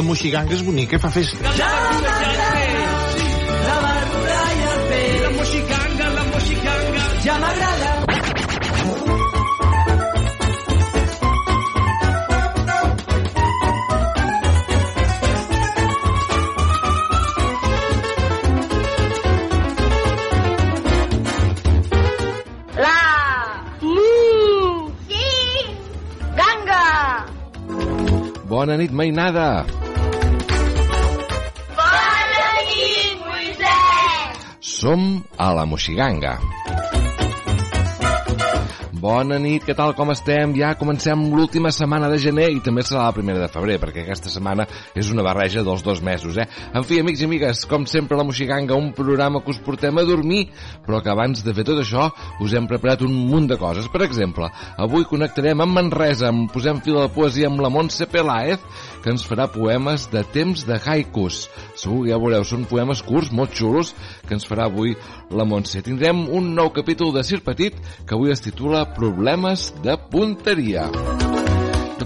La moxiganga és bonica, fa festa. La verdura i el peix. La moxiganga, la moxiganga. Ja m'agrada. Bona nit, mainada! Som a la Moxiganga. Bona nit, què tal, com estem? Ja comencem l'última setmana de gener i també serà la primera de febrer, perquè aquesta setmana és una barreja dels dos mesos, eh? En fi, amics i amigues, com sempre, la Moxiganga, un programa que us portem a dormir, però que abans de fer tot això us hem preparat un munt de coses. Per exemple, avui connectarem amb Manresa, amb posem fil a la poesia amb la Montse Peláez, que ens farà poemes de temps de haikus. Segur que ja veureu, són poemes curts, molt xulos, que ens farà avui la Montse. Tindrem un nou capítol de Sir Petit, que avui es titula Problemes de punteria.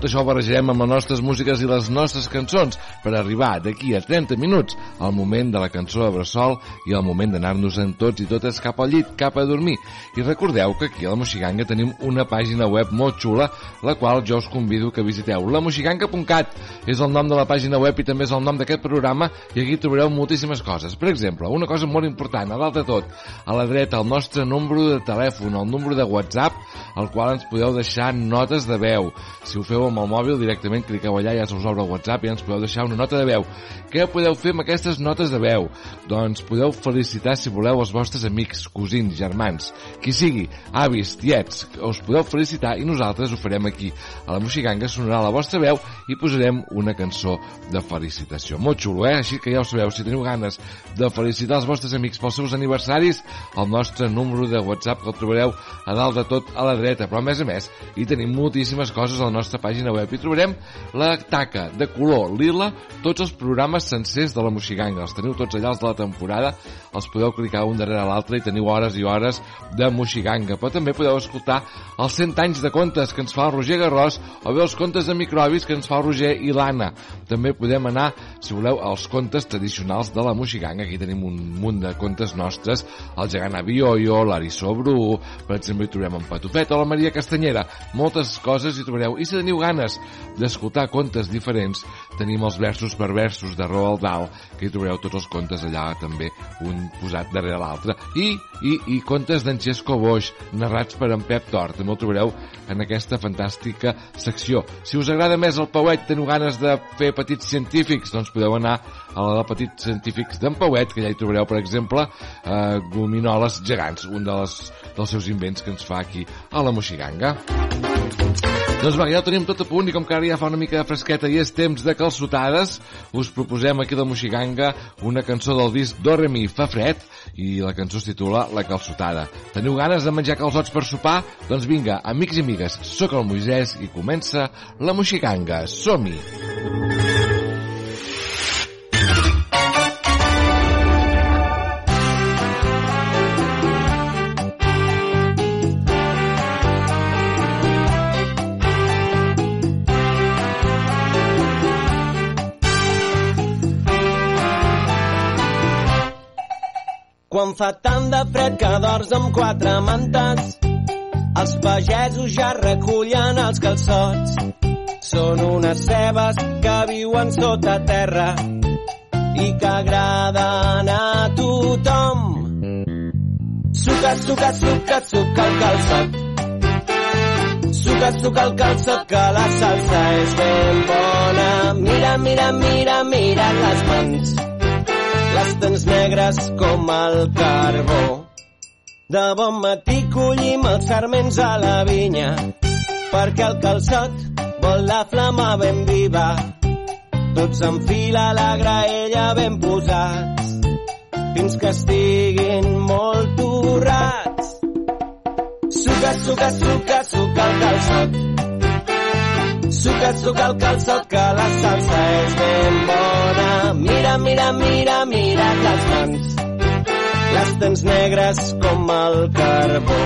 Això ho barrejarem amb les nostres músiques i les nostres cançons per arribar d'aquí a 30 minuts al moment de la cançó de Bressol i al moment d'anar-nos-en tots i totes cap al llit, cap a dormir. I recordeu que aquí a la Moxiganga tenim una pàgina web molt xula, la qual jo us convido que visiteu. lamoxiganga.cat és el nom de la pàgina web i també és el nom d'aquest programa i aquí trobareu moltíssimes coses. Per exemple, una cosa molt important, a dalt de tot, a la dreta, el nostre número de telèfon, el número de WhatsApp, al qual ens podeu deixar notes de veu. Si ho feu amb el mòbil, directament cliqueu allà, ja se us obre el WhatsApp i ens podeu deixar una nota de veu. Què podeu fer amb aquestes notes de veu? Doncs podeu felicitar, si voleu, els vostres amics, cosins, germans, qui sigui, avis, tiets, us podeu felicitar i nosaltres ho farem aquí. A la Moxiganga sonarà la vostra veu i posarem una cançó de felicitació. Molt xulo, eh? Així que ja ho sabeu, si teniu ganes de felicitar els vostres amics pels seus aniversaris, el nostre número de WhatsApp que el trobareu a dalt de tot a la dreta. Però a més a més, hi tenim moltíssimes coses a la nostra pàgina web. Hi trobarem la taca de color lila, tots els programes sencers de la Moxiganga. Els teniu tots allà, els de la temporada. Els podeu clicar un darrere l'altre i teniu hores i hores de Moxiganga. Però també podeu escoltar els 100 anys de contes que ens fa el Roger Garrós o bé els contes de microbis que ens fa el Roger i l'Anna. També podem anar, si voleu, als contes tradicionals de la Moxiganga. Aquí tenim un munt de contes nostres. El gegant Abioio, l'Arissó Bru, per exemple, hi trobem en Patufet o la Maria Castanyera. Moltes coses hi trobareu. I si teniu ganes d'escoltar contes diferents, tenim els versos per versos de Roald Dahl, hi trobareu tots els contes allà també, un posat darrere l'altre. I, i, i contes d'en Xesco Boix, narrats per en Pep Tort. També el trobareu en aquesta fantàstica secció. Si us agrada més el Pauet, teniu ganes de fer petits científics, doncs podeu anar a la de petits científics d'en Pauet, que ja hi trobareu, per exemple, eh, gominoles gegants, un de les, dels seus invents que ens fa aquí a la Moxiganga. Doncs va, ja ho tenim tot a punt i com que ara ja fa una mica de fresqueta i és temps de calçotades, us proposem aquí la Moxiganga una cançó del disc Do Re Mi Fa Fred i la cançó es titula La calçotada. Teniu ganes de menjar calçots per sopar? Doncs vinga, amics i amigues, sóc el Moisès i comença la Moxiganga. Som-hi! Fa tant de fred que dors amb quatre mantes, els pagesos ja recullen els calçots. Són unes cebes que viuen sota terra i que agraden a tothom. Suca, suca, suca, suca el calçot. Suca, suca el calçot que la salsa és ben bona. Mira, mira, mira, mira les mans les tens negres com el carbó. De bon matí collim els sarments a la vinya, perquè el calçot vol la flama ben viva. Tots en fila a la graella ben posats, fins que estiguin molt torrats. Suca, suca, suca, suca el calçot. Suca, suca el calçot que la salsa és ben bona. Mira, mira, mira, mira les mans. Les tens negres com el carbó.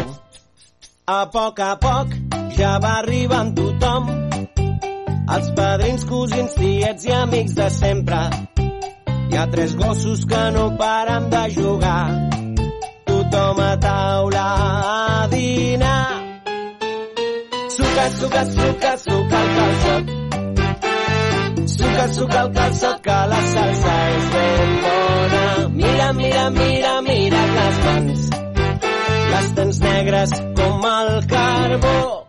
A poc a poc ja va arribant tothom els padrins, cosins, tiets i amics de sempre. Hi ha tres gossos que no paren de jugar. Tothom a taula Suca, suca, suca, el calçot. Suca, suca el calçot, que la salsa és ben bona. Mira, mira, mira, mira les mans. Les tens negres com el carbó.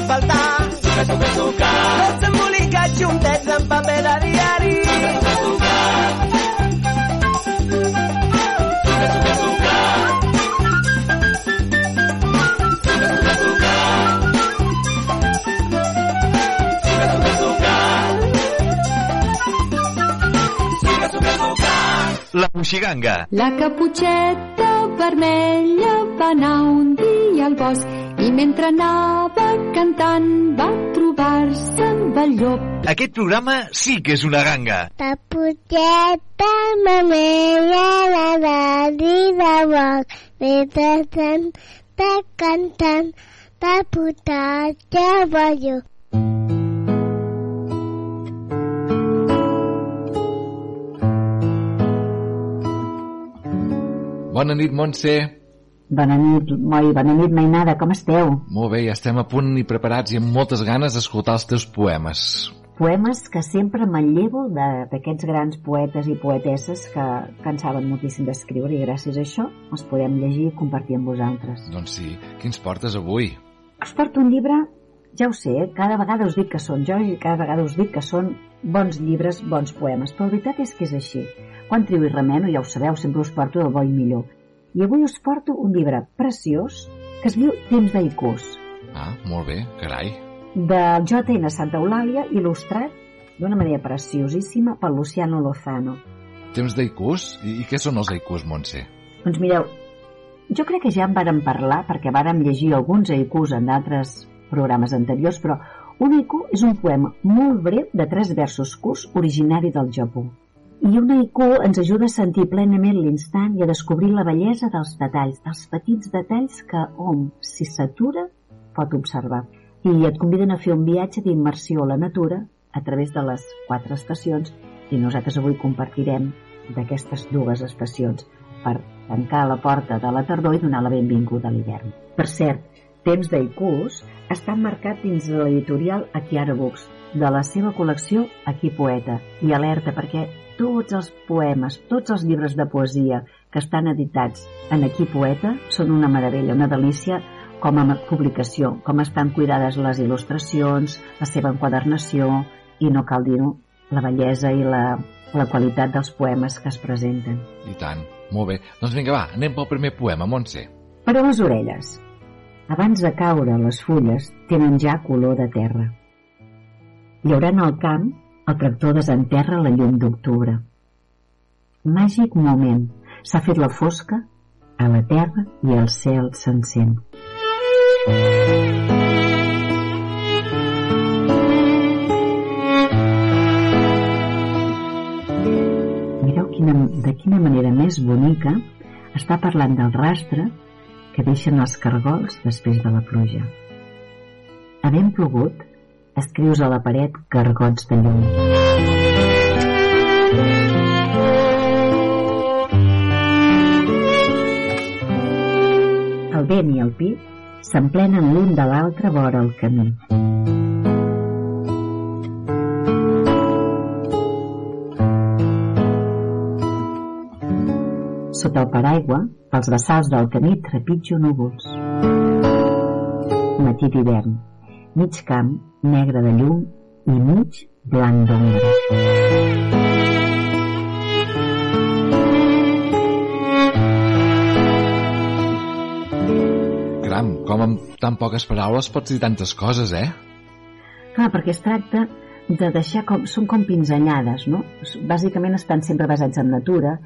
Que no hi pot faltar. Tots embolicats juntets en paper de diari. La Moixiganga. La caputxeta vermella va anar un dia al bosc i mentre anava cantant va trobar-se amb el llop. Aquest programa sí que és una ganga. Caputxeta mamella la radi de boc. Mentrestant està cantant va putar-se ballo. Bona nit, Montse. Bona nit, Moi, bona nit, Mainada, com esteu? Molt bé, ja estem a punt i preparats i amb moltes ganes d'escoltar els teus poemes. Poemes que sempre me'n llevo de- d'aquests grans poetes i poetesses que, que en saben moltíssim d'escriure i gràcies a això els podem llegir i compartir amb vosaltres. Doncs sí, quins portes avui? Us porto un llibre, ja ho sé, eh? cada vegada us dic que són jo i cada vegada us dic que són bons llibres, bons poemes, però la veritat és que és així. Quan trio i remeno, ja ho sabeu, sempre us porto el bo i millor. I avui us porto un llibre preciós que es diu Temps d'Aicús. Ah, molt bé, carai. del J.N. Santa Eulàlia, il·lustrat d'una manera preciosíssima per Luciano Lozano. Temps d'aikus? I, I què són els aikus, Montse? Doncs mireu, jo crec que ja en vàrem parlar perquè vàrem llegir alguns haikus en d'altres programes anteriors, però un haiku és un poema molt breu de tres versos curts originari del Japó. I un haiku ens ajuda a sentir plenament l'instant i a descobrir la bellesa dels detalls, dels petits detalls que hom, si s'atura, pot observar. I et conviden a fer un viatge d'immersió a la natura a través de les quatre estacions i nosaltres avui compartirem d'aquestes dues estacions per tancar la porta de la tardor i donar la benvinguda a l'hivern. Per cert, Temps d'Aicús està marcat dins de l'editorial Akiara Books, de la seva col·lecció Aquí Poeta, i alerta perquè tots els poemes, tots els llibres de poesia que estan editats en Aquí Poeta són una meravella, una delícia com a publicació, com estan cuidades les il·lustracions, la seva enquadernació i no cal dir-ho, la bellesa i la, la qualitat dels poemes que es presenten. I tant. Molt bé. Doncs vinga, va, anem pel primer poema, Montse. Per a les orelles. Abans de caure, les fulles tenen ja color de terra. Llaurant el camp, el tractor desenterra la llum d'octubre. Màgic moment. S'ha fet la fosca a la terra i el cel s'encén. Mireu quina, de quina manera més bonica està parlant del rastre que deixen els cargols després de la pluja. Havent plogut, escrius a la paret cargots de llum. El vent i el pi s'emplenen l'un de l'altre vora el camí. Sota el paraigua, pels vessals del camí trepitjo núvols. Matí d'hivern, mig camp negre de llum i mig blanc d'ombra. Caram, com com amb tan poques paraules pots dir tantes coses, eh? Clar, perquè es tracta de deixar com... Són com pinzellades, no? Bàsicament estan sempre basats en natura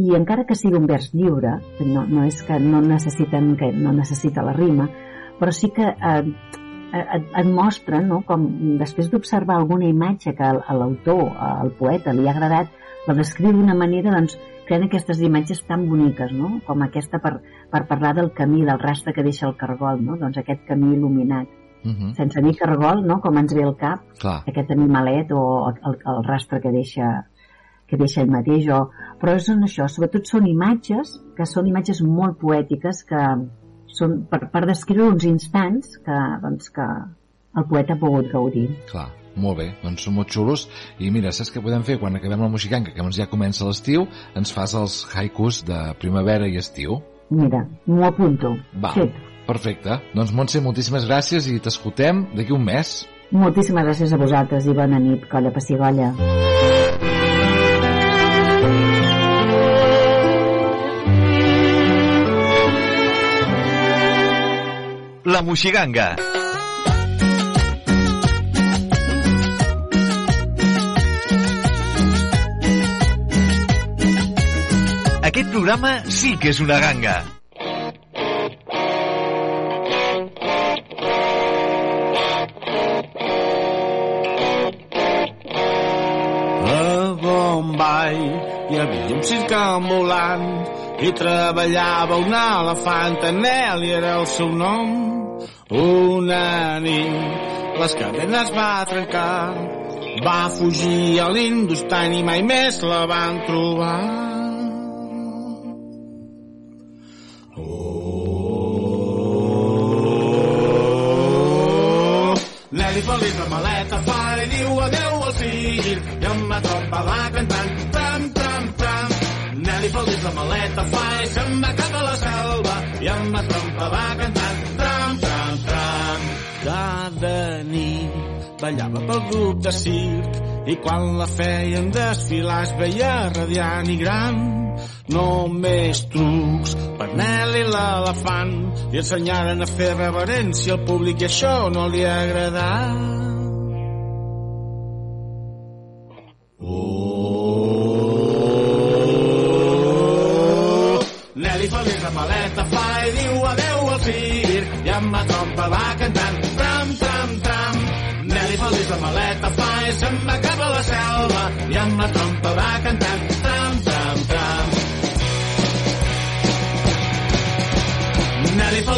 i encara que sigui un vers lliure, no, no és que no necessiten que no necessita la rima, però sí que eh, et, et mostren no? com després d'observar alguna imatge que a l'autor, al poeta, li ha agradat, la descriu d'una manera doncs, creant aquestes imatges tan boniques, no? com aquesta per, per parlar del camí, del rastre que deixa el cargol, no? doncs aquest camí il·luminat. Uh -huh. Sense dir cargol, no? com ens ve al cap, Clar. aquest animalet o el, el rastre que deixa que deixa ell mateix, o... però són això, sobretot són imatges que són imatges molt poètiques que, són per, per descriure uns instants que, doncs, que el poeta ha pogut gaudir. Clar, molt bé, doncs són molt xulos. I mira, saps què podem fer quan acabem la musicanca, que ja comença l'estiu, ens fas els haikus de primavera i estiu? Mira, m'ho apunto. Va, Fet. perfecte. Doncs Montse, moltíssimes gràcies i t'escoltem d'aquí un mes. Moltíssimes gràcies a vosaltres i bona nit, colla pessigolla. La Moixiganga. Aquest programa sí que és una ganga. Bombay hi havia un circ ambulant i treballava un elefant, Anel i era el seu nom. Una nit les cadenes va trencar, va fugir a l'Industan i mai més la van trobar. Ballava pel grup de circ i quan la feien desfilar es veia radiant i gran. Només trucs per Nelly l'elefant li ensenyaren a fer reverència al públic i això no li agradà.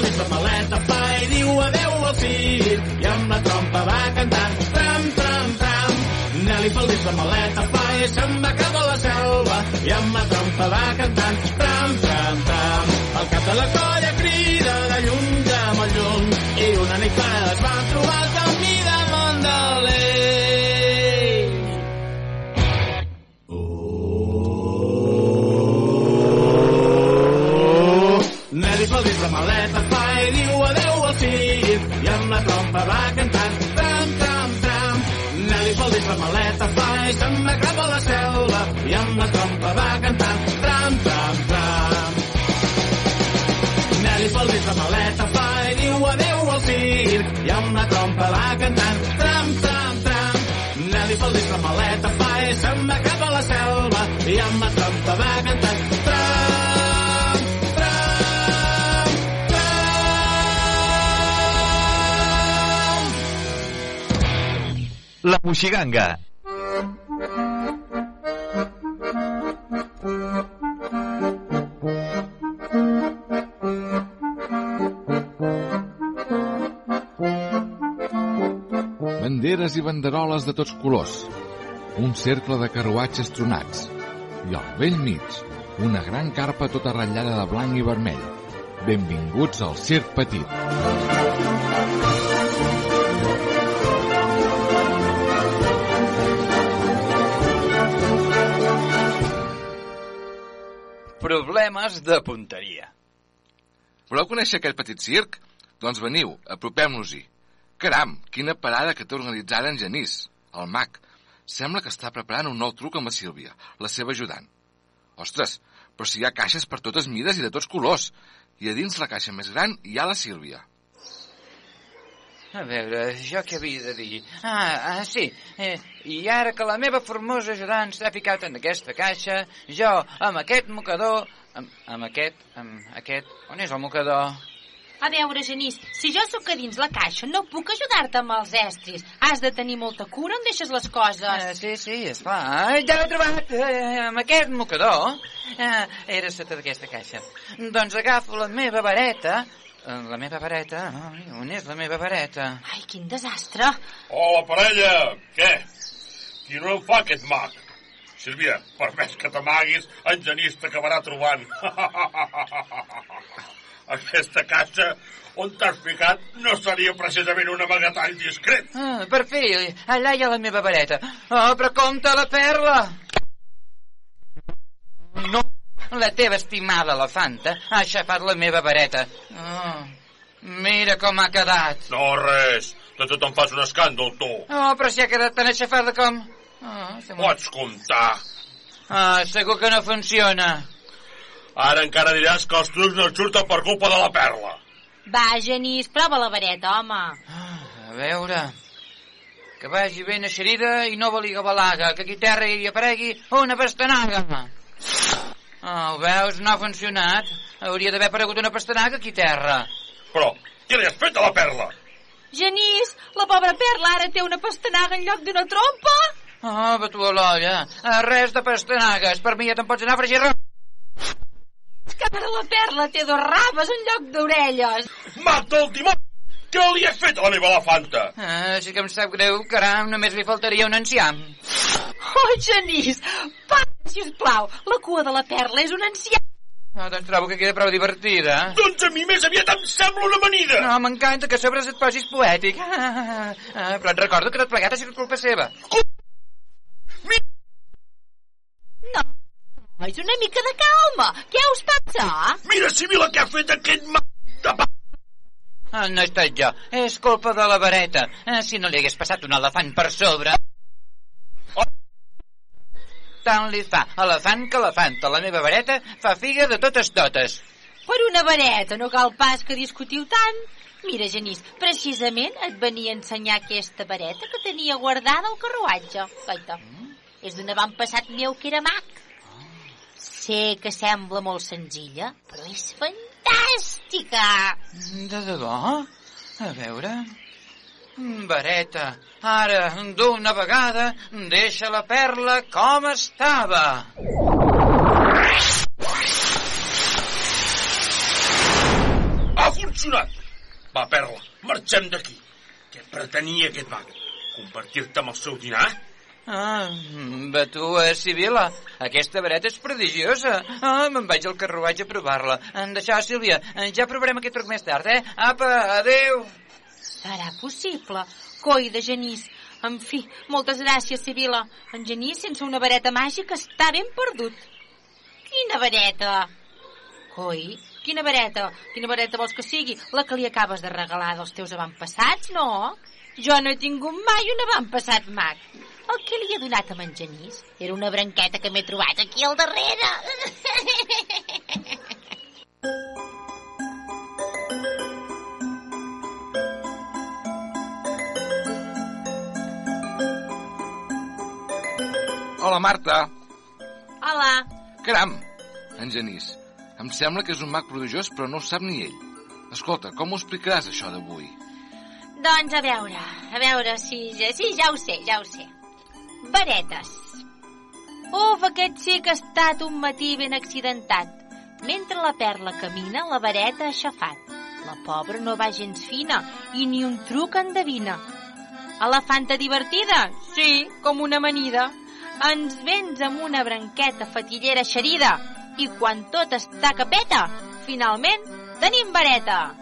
Feliç la maleta fa i diu adeu al circ i amb la trompa va cantant tram, tram, tram. Nelly feliç la maleta fa i se'n va cap a la selva i amb la trompa va cantant tram, tram, tram. El cap de la colla La Moixiganga. Banderes i banderoles de tots colors. Un cercle de carruatges tronats. I al vell mig, una gran carpa tota ratllada de blanc i vermell. Benvinguts al Circ Petit. Problemes de punteria. Voleu conèixer aquest petit circ? Doncs veniu, apropem-nos-hi. Caram, quina parada que té organitzada en Genís, el mag. Sembla que està preparant un nou truc amb la Sílvia, la seva ajudant. Ostres, però si hi ha caixes per totes mides i de tots colors. I a dins la caixa més gran hi ha la Sílvia. A veure, jo què havia de dir? Ah, ah sí, eh, i ara que la meva formosa ajudant s'ha ficat en aquesta caixa, jo, amb aquest mocador, amb, amb aquest, amb aquest... On és el mocador? A veure, Genís, si jo sóc a dins la caixa, no puc ajudar-te amb els estris. Has de tenir molta cura on deixes les coses. Ah, sí, sí, esclar. Ah, ja l'he trobat, eh, amb aquest mocador. Ah, era sota d'aquesta caixa. Doncs agafo la meva vareta, eh, la meva vareta, ai, on és la meva vareta? Ai, quin desastre. Hola, parella! Què? Qui no en fa aquest mag? Sílvia, per més que t'amaguis, en Genís t'acabarà trobant. Aquesta caixa on t'has ficat no seria precisament un amagatall discret. Ah, per fi, allà hi ha la meva vareta. Oh, però compte la perla! No, la teva estimada elefanta ha aixafat la meva vareta. Oh, mira com ha quedat. No, res. De tot em fas un escàndol, tu. Oh, però si ha quedat tan aixafada com... Oh, Pots comptar. Ah, segur que no funciona. Ara encara diràs que els trucs no et surten per culpa de la perla. Va, Genís, prova la vareta, home. A veure... Que vagi ben eixerida i no valiga balaga, que aquí terra hi aparegui una pastanaga. Oh, veus? No ha funcionat. Hauria d'haver aparegut una pastanaga aquí terra. Però, què li has fet a la perla? Genís, la pobra perla ara té una pastanaga en lloc d'una trompa. Oh, va tu a l'olla. Ah, Res de pastanagues. Per mi ja te'n pots anar a fregir res. Que ara la perla té dos raves en lloc d'orelles. Mata el dimoni! Què li has fet a la meva elefanta? Ah, sí que em sap greu, caram, només li faltaria un enciam. Oh, Genís, para, sisplau. La cua de la perla és un ancià. Ah, doncs trobo que queda prou divertida. Doncs a mi més aviat em sembla una amanida. No, m'encanta que a sobre et posis poètic. Ah, ah, però et recordo que tot plegat ha sigut culpa seva. No, és una mica de calma. Què us passa? Mira, Sibila, què ha fet aquest ma... de pa... Ah, no he estat jo. És culpa de la vareta. Ah, si no li hagués passat un elefant per sobre... Oh. Tant li fa elefant que elefanta. La meva vareta fa figa de totes totes. Per una vareta, no cal pas que discutiu tant. Mira, Genís, precisament et venia a ensenyar aquesta vareta que tenia guardada al carruatge. Gaita, és d'un avantpassat meu que era mag. Sé que sembla molt senzilla, però és fantàstica. De debò? A veure... Vareta, ara, d'una vegada, deixa la perla com estava. Ha funcionat! Va, Perla, marxem d'aquí. Què pretenia aquest mag? Compartir-te amb el seu dinar? Ah, va tu, eh, Sibila. Aquesta vareta és prodigiosa. Ah, me'n vaig al carruatge a provar-la. En deixar, Sílvia, eh, ja provarem aquest truc més tard, eh? Apa, adeu. Serà possible? Coi de Genís. En fi, moltes gràcies, Sibila. En Genís, sense una vareta màgica, està ben perdut. Quina vareta? Coi, quina vareta? Quina vareta vols que sigui? La que li acabes de regalar dels teus avantpassats, no? Jo no he tingut mai un avantpassat mag. El que li he donat a en Genís era una branqueta que m'he trobat aquí al darrere. Hola, Marta. Hola. Caram, en Genís. Em sembla que és un mag prodigiós, però no ho sap ni ell. Escolta, com ho explicaràs, això d'avui? Doncs a veure, a veure si... Sí, ja ho sé, ja ho sé. Varetes. Uf, aquest sí que ha estat un matí ben accidentat. Mentre la perla camina, la vareta ha aixafat. La pobra no va gens fina i ni un truc endevina. Elefanta divertida? Sí, com una amanida. Ens vens amb una branqueta fatillera xerida i quan tot està capeta, finalment tenim vareta.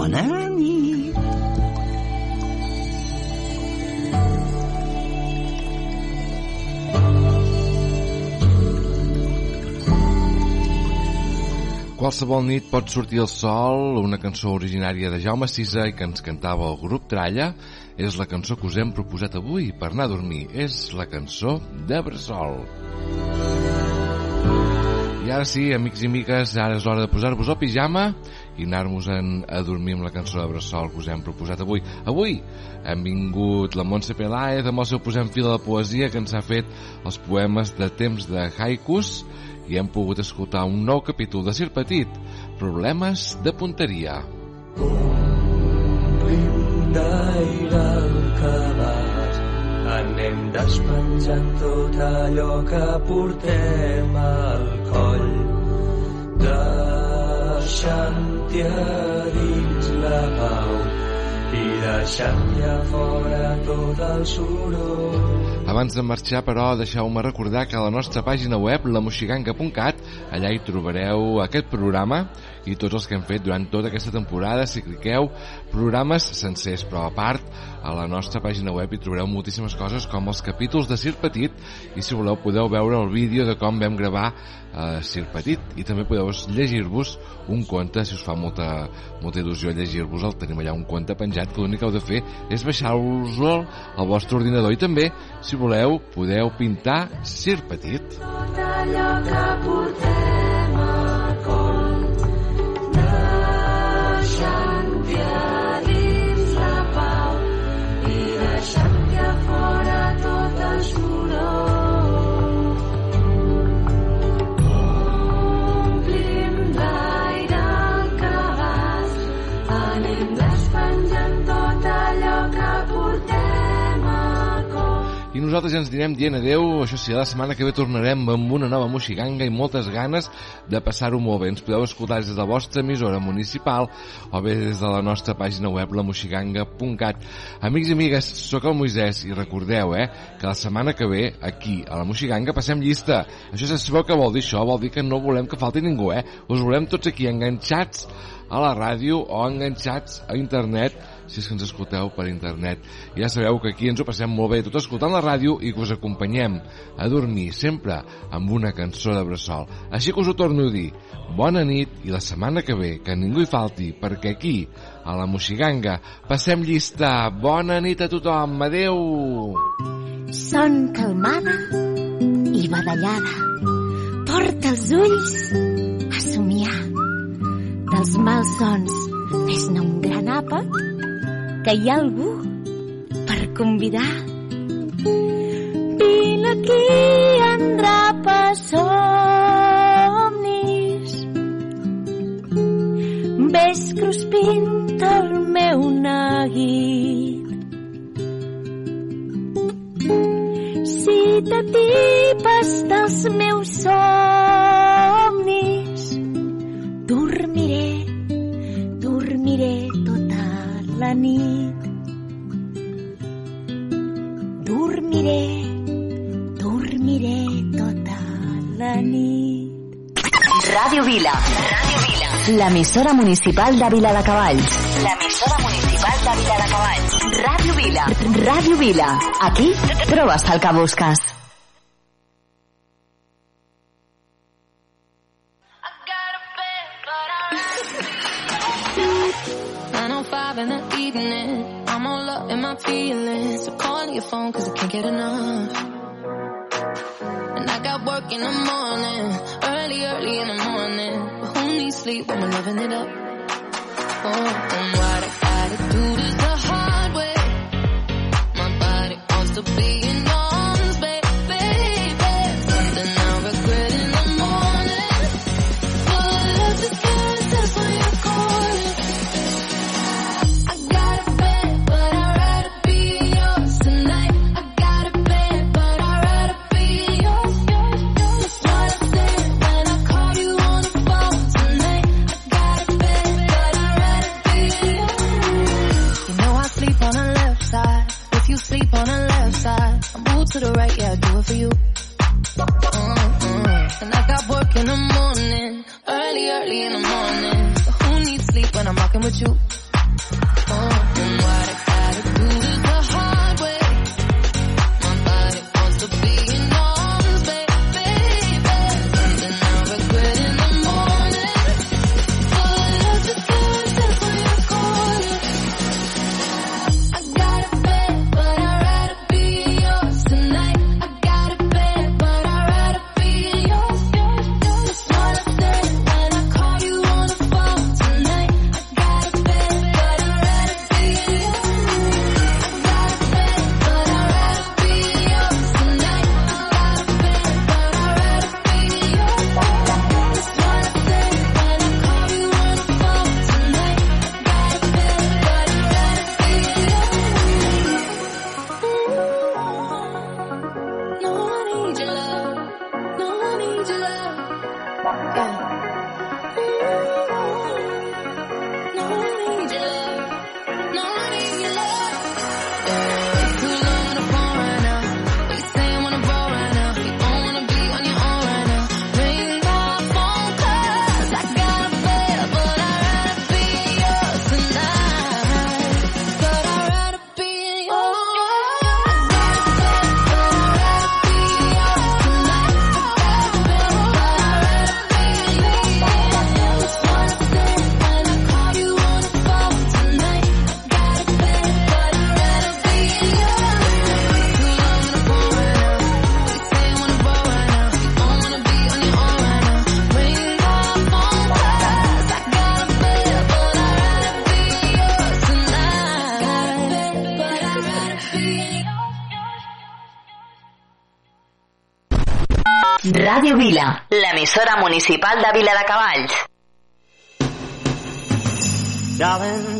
Bona nit. Qualsevol nit pot sortir el sol, una cançó originària de Jaume Sisa i que ens cantava el grup Tralla, és la cançó que us hem proposat avui per anar a dormir. És la cançó de Bressol. I ara sí, amics i amigues, ara és l'hora de posar-vos el pijama i anar-nos a dormir amb la cançó de Bressol que us hem proposat avui. Avui hem vingut la Montse Pelaez amb el seu Posem fil a la poesia que ens ha fet els poemes de temps de haikus i hem pogut escoltar un nou capítol de Sir Petit, Problemes de punteria. d'aire al cabàs anem despenjant tot allò que portem al coll deixant-hi a dins la pau i deixant ja fora tot el soroll. Abans de marxar, però, deixeu-me recordar que a la nostra pàgina web, lamoxiganga.cat, allà hi trobareu aquest programa i tots els que hem fet durant tota aquesta temporada, si cliqueu, programes sencers, però a part, a la nostra pàgina web hi trobareu moltíssimes coses com els capítols de Sir Petit i si voleu podeu veure el vídeo de com vam gravar eh, Sir Petit. I també podeu llegir-vos un conte si us fa molta, molta il·lusió llegir-vos el. Tenim allà un conte penjat que l'únic que heu de fer és baixar-vos-el al vostre ordinador. I també si voleu podeu pintar Sir Petit. Tot allò que portem nosaltres ja ens direm dient adeu, això sí, la setmana que ve tornarem amb una nova moxiganga i moltes ganes de passar-ho molt bé. Ens podeu escoltar des de la vostra emissora municipal o bé des de la nostra pàgina web, lamoxiganga.cat. Amics i amigues, sóc el Moisès i recordeu, eh, que la setmana que ve, aquí, a la moxiganga, passem llista. Això ja sabeu què vol dir això? Vol dir que no volem que falti ningú, eh? Us volem tots aquí enganxats a la ràdio o enganxats a internet si és que ens escolteu per internet. Ja sabeu que aquí ens ho passem molt bé tot escoltant la ràdio i que us acompanyem a dormir sempre amb una cançó de bressol. Així que us ho torno a dir. Bona nit i la setmana que ve, que ningú hi falti, perquè aquí, a la Moxiganga, passem llista. Bona nit a tothom. Adeu! Son calmada i badallada. Porta els ulls a somiar. Dels malsons fes-ne un gran àpat que hi ha algú per convidar. Vine aquí, endrapa somnis. Ves cruspint el meu neguit. Si t'atipes dels meus somnis, dormiré, la nit. Dormiré, dormiré tota la nit. Ràdio Vila. Ràdio Vila. L'emissora municipal de Vila de Cavalls. L'emissora municipal de Vila de Cavalls. Ràdio Vila. Ràdio Vila. Aquí trobes el que busques. Enough. And I got work in the morning. Early, early in the morning. But who needs sleep when we're living it up? Oh, oh what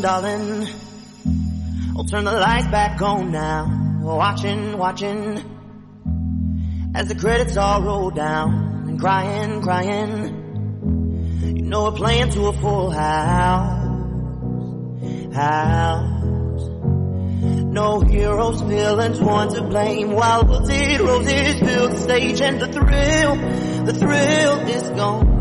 Darling, I'll turn the lights back on now. Watching, watching, as the credits all roll down and crying, crying. You know we're playing to a full house, house. No heroes, villains, one to blame. While wilted roses fill the stage, and the thrill, the thrill is gone.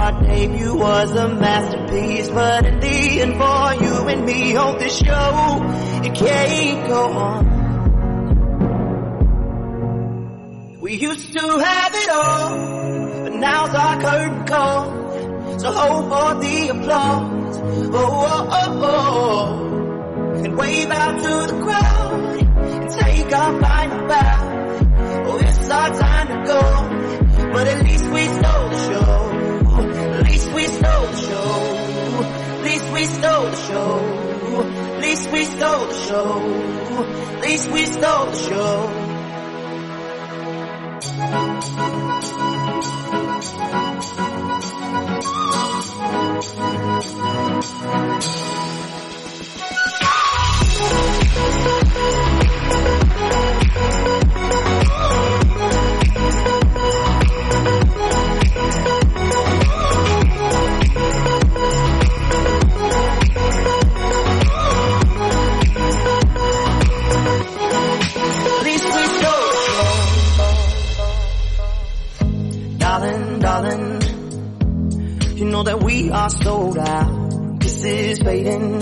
Our debut was a masterpiece, but in the end, for you and me, on this show, it can't go on. We used to have it all, but now's our curtain call. So hold for the applause. Oh, oh, oh, oh. And wave out to the crowd and take our final bow. Oh, it's our time to go, but at least we stole the show. Stole the show. At least we stole the show. At least we stole the show. At least we stole the show. At know that we are sold out. This is fading,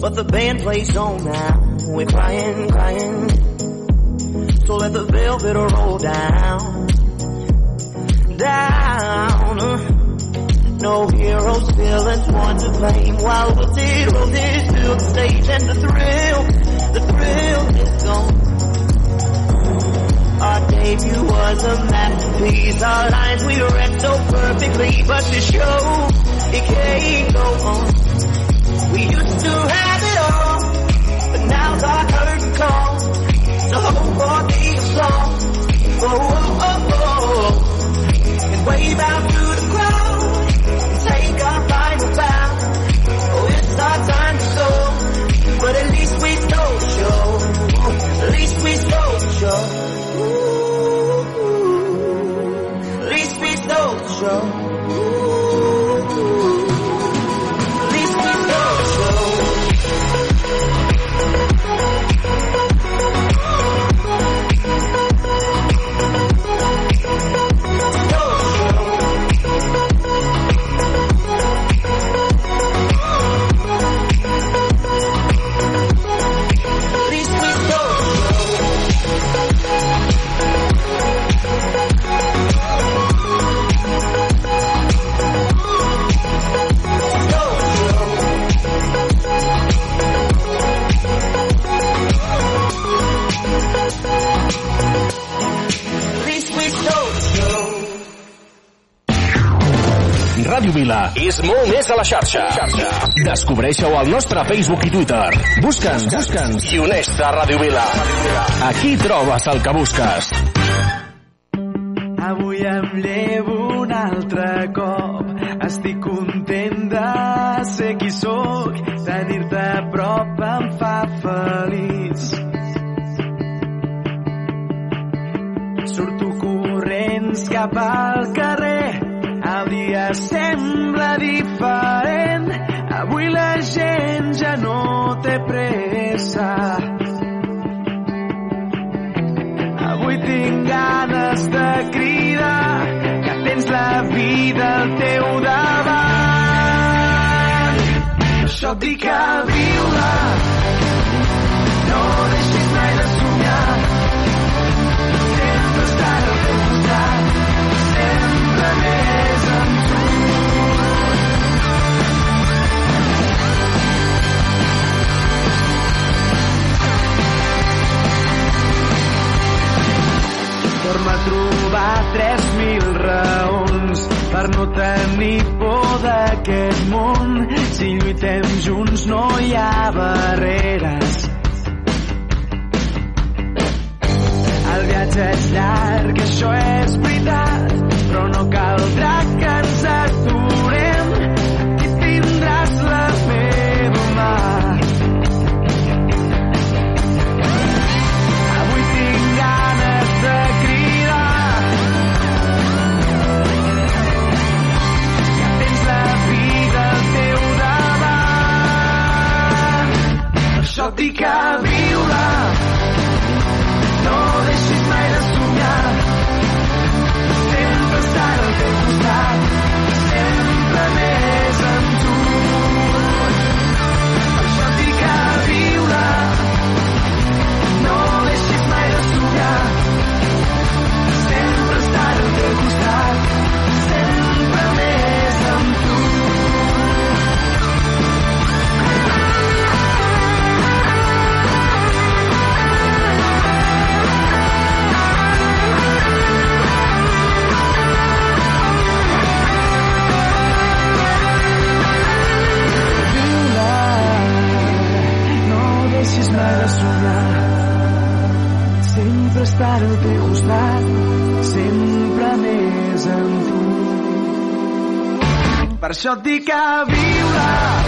but the band plays on now. We're crying, crying. So let the velvet roll down, down. No heroes, villains, one to blame. While wilted roses fill the stage, and the thrill, the thrill is gone. Our debut was a masterpiece. Our lines we read so perfectly, but the show it can't go on. Vila és molt més a la xarxa. Descobreixeu al nostre Facebook i Twitter. Busca'ns, busca'ns i uneix-te a Ràdio Vila. Aquí trobes el que busques. Avui em llevo un altre cop. Estic content de ser qui sóc. Tenir-te a prop em fa feliç. Surto corrents cap al pressa. Avui tinc ganes de cridar que tens la vida al teu davant. Això et dic a viure, Torno a trobar 3.000 raons per no tenir por d'aquest món. Si lluitem junts no hi ha barreres. El viatge és llarg, això és veritat, però no caldrà que ens aturem. Aquí tindràs la meva mà. Per De sonar. Sempre estar al teu costat sempre més amb tu. Per això et dic a viure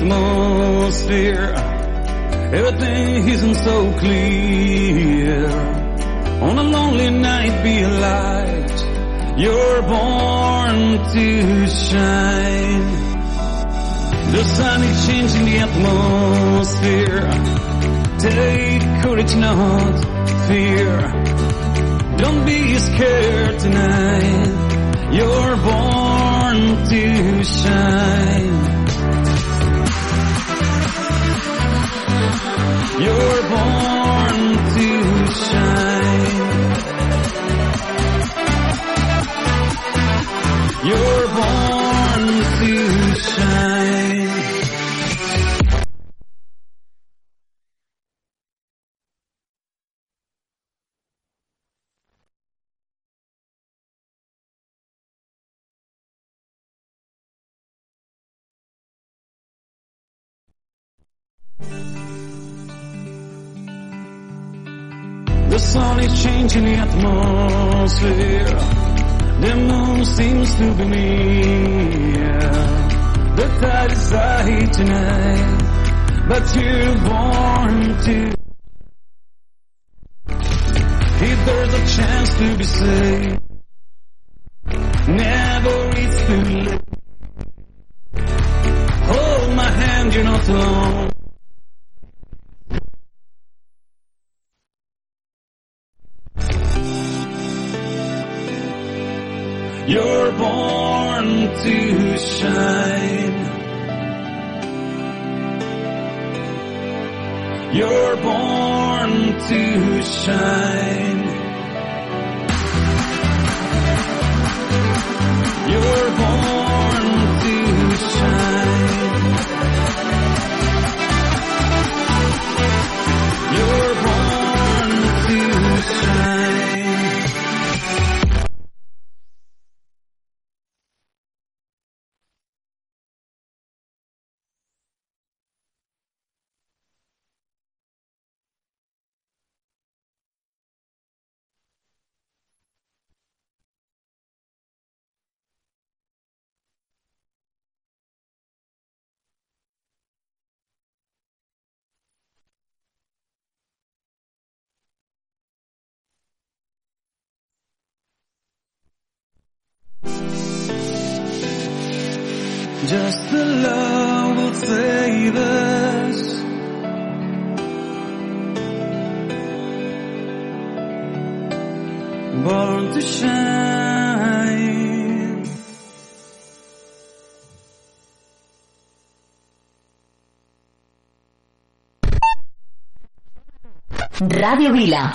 Atmosphere. Everything isn't so clear. On a lonely night, be a light. You're born to shine. The sun is changing the atmosphere. Take courage, not fear. Don't be scared tonight. You're born to shine. You're born atmosphere. The moon seems to be me. The tide is high tonight, but you're born to. If there's a chance to be saved, never it's too late. Hold my hand, you're not alone. You're born to shine. You're born to shine. Just the love will save us. Born to shine. Radio Vila.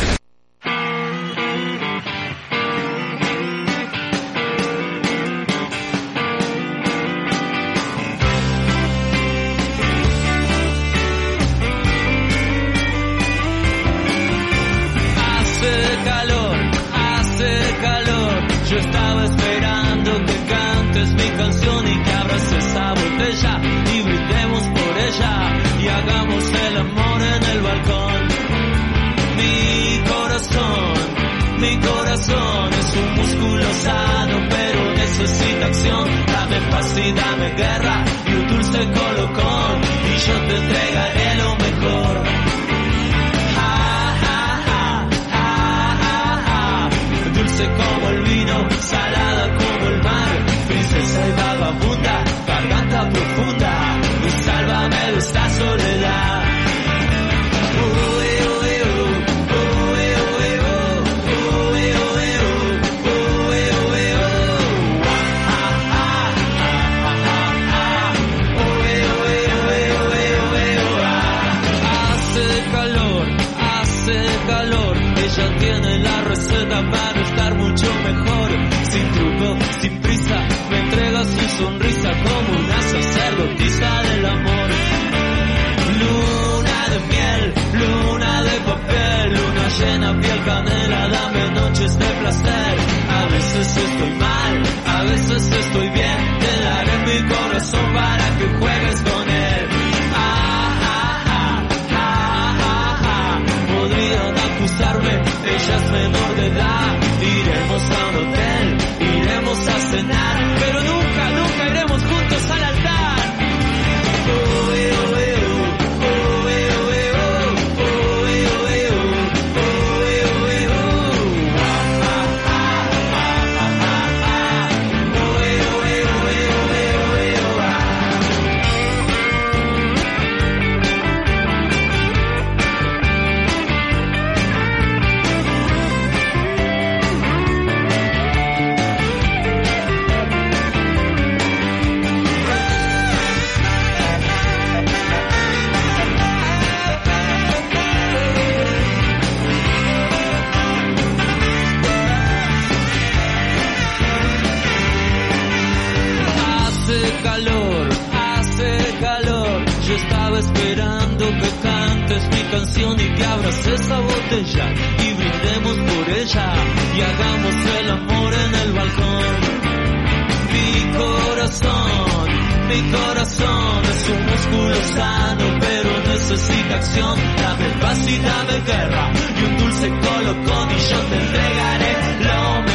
es un músculo sano, pero necesita acción, la capacidad de guerra y un dulce colocón y yo te entregaré lo mejor.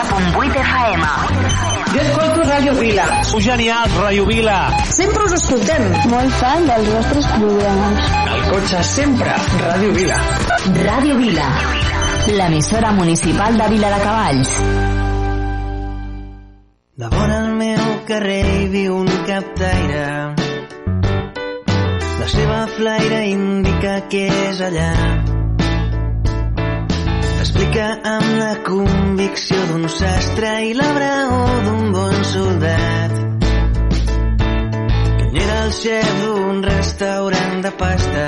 90.8 FM. Jo escolto Ràdio Vila. Sou genial, Ràdio Vila. Sempre us escoltem. Molt fan dels vostres programes. Al cotxe sempre, Ràdio Vila. Ràdio Vila, l'emissora municipal de Vila de Cavalls. Davant el meu carrer hi viu un captaire. La seva flaire indica que és allà. I la braó d'un bon soldat. Que ell era el xef d'un restaurant de pasta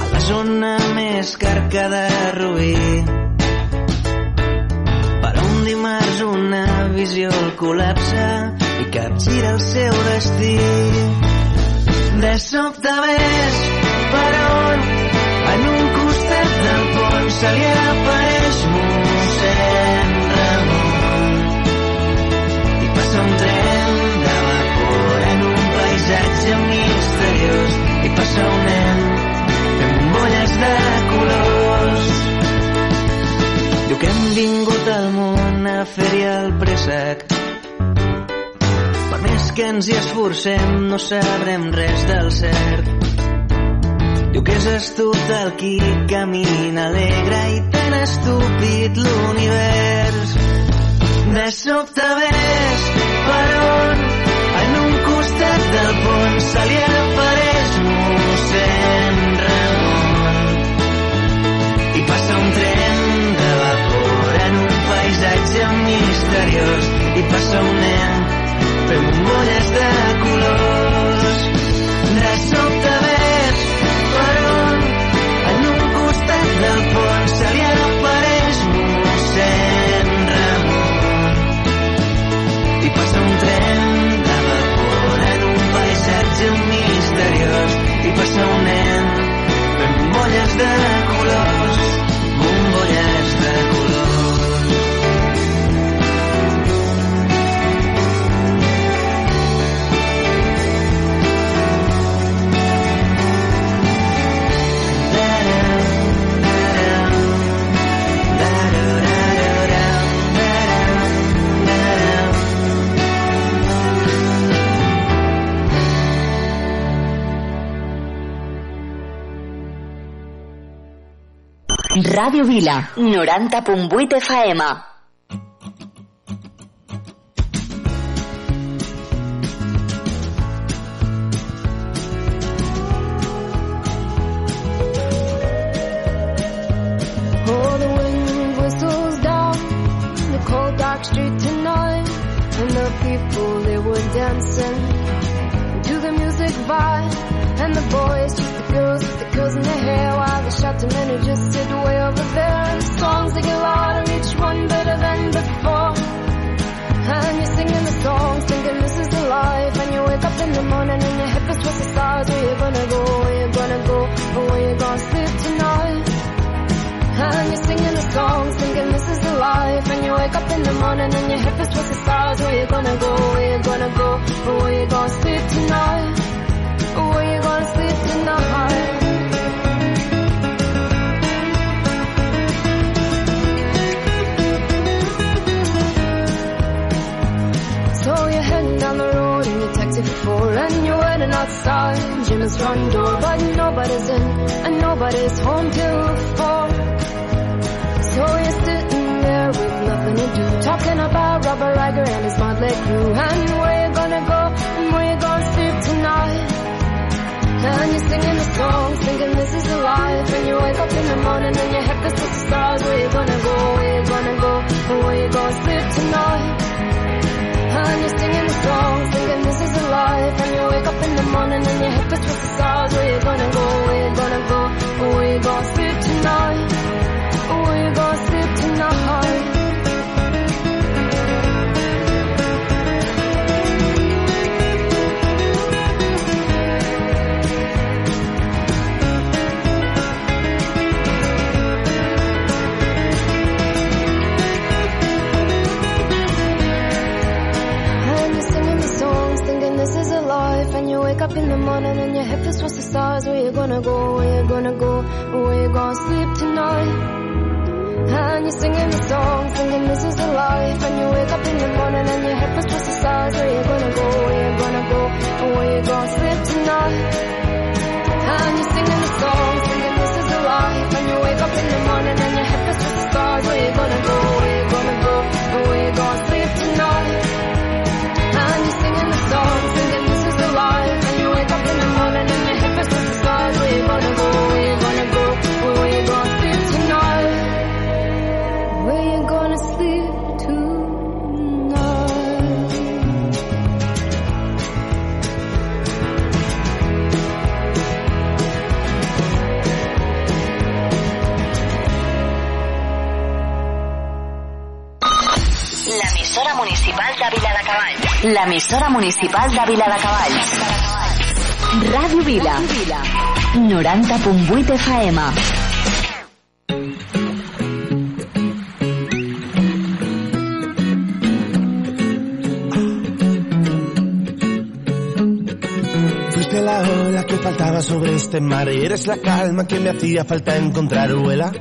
a la zona més carca de Rubí. Per un dimarts una visió el col·lapsa i capgira el seu destí. De sobte ves per on en un costat del pont se li apareix mossèn paisatge misteriós i passa un nen fent bombolles de colors. Diu que hem vingut al món a fer-hi el préssec. Per més que ens hi esforcem no sabrem res del cert. Diu que és estúpid el qui camina alegre i tan estúpid l'univers. De sobte ves per on del pont se li apareix mossèn Ramon i passa un tren de vapor en un paisatge misteriós i passa un nen fent bombolles de colors. I passa un nen fent bombolles de Oh, street tonight, and the people they were dancing to the music vibe, and the boys girls with the curls in their hair, while the shouting just sit way over there, and the songs they get louder, each one better than before. And you're singing the songs, thinking this is the life. And you wake up in the morning and your head is towards the stars. Where you gonna go? Where you gonna go? Or where you gonna sleep tonight? And you're singing the songs, thinking this is the life. And you wake up in the morning and your head is towards the stars. Where you gonna go? Where you gonna go? Or where you gonna sleep tonight? Outside Jim's front door but nobody's in and nobody's home till So you're sitting there with nothing to do Talking about Robert Riger and his motley and you're singing the songs, thinking this is the life. And you wake up in the morning and your head feels to the stars. Where you gonna go? Where you gonna go? And where you gonna sleep tonight? And you're singing the songs, thinking this is the life. And you wake up in the morning and your head feels to the stars. Where you gonna go? Where you gonna go? And where you gonna sleep tonight? Where you gonna sleep tonight? You gonna go? Where you gonna go? Where you gonna sleep tonight? And you're singing the songs, thinking this is a life. And you wake up in the morning and your head feels towards the stars. Where you gonna go? Where you gonna go? Where you gonna sleep tonight? And you're singing the songs, thinking this is a life. And you wake up in the morning and your head feels towards the stars. Where you gonna go? Where you gonna go? Where you gonna sleep l'emissora municipal de Viladecavalls. Ràdio Vila. 90.8 FM. Fuiste la ola que faltaba sobre este mar y eres la calma que me hacía falta encontrar, vuela.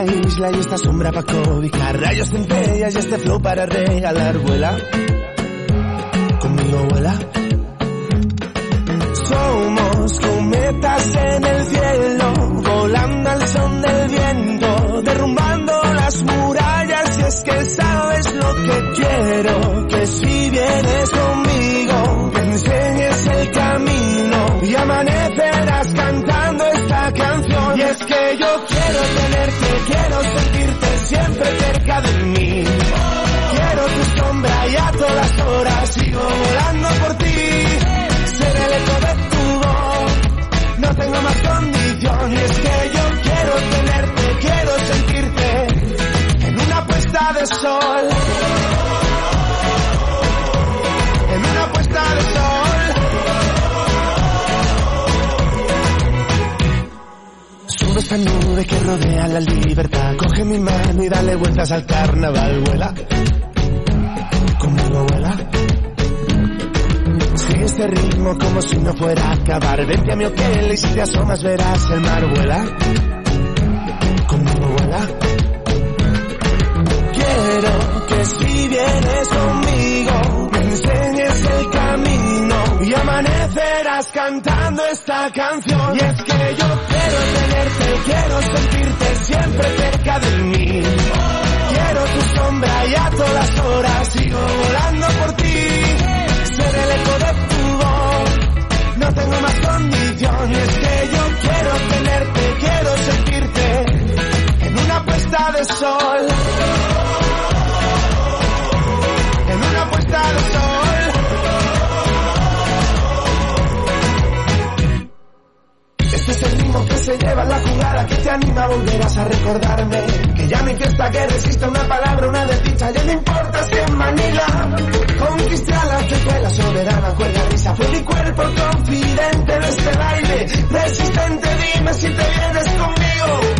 Una isla y esta sombra para cobijar, rayos centellas y este flow para regalar, vuela. Conmigo vuela. Somos cometas esta nube que rodea la libertad. Coge mi mano y dale vueltas al carnaval. Vuela. Conmigo vuela. Sigue este ritmo como si no fuera a acabar. Vente a mi hotel y si te asomas verás el mar. Vuela. Conmigo vuela. Quiero que si vienes conmigo me enseñes el camino y amanecerás cantando esta canción. Y es que yo quiero tenerte, quiero sentirte siempre cerca de mí. Quiero tu sombra y a todas horas sigo volando por ti. Ser el eco de tu voz, no tengo más condición. Y es que yo quiero tenerte, quiero sentirte en una puesta de sol. Se lleva la jugada que te anima, volverás a recordarme. Que ya mi fiesta que resiste una palabra, una desdicha, ya no importa si en Manila conquisté a la que fue la soberana cuerda risa, fue mi cuerpo confidente de este baile, resistente, dime si te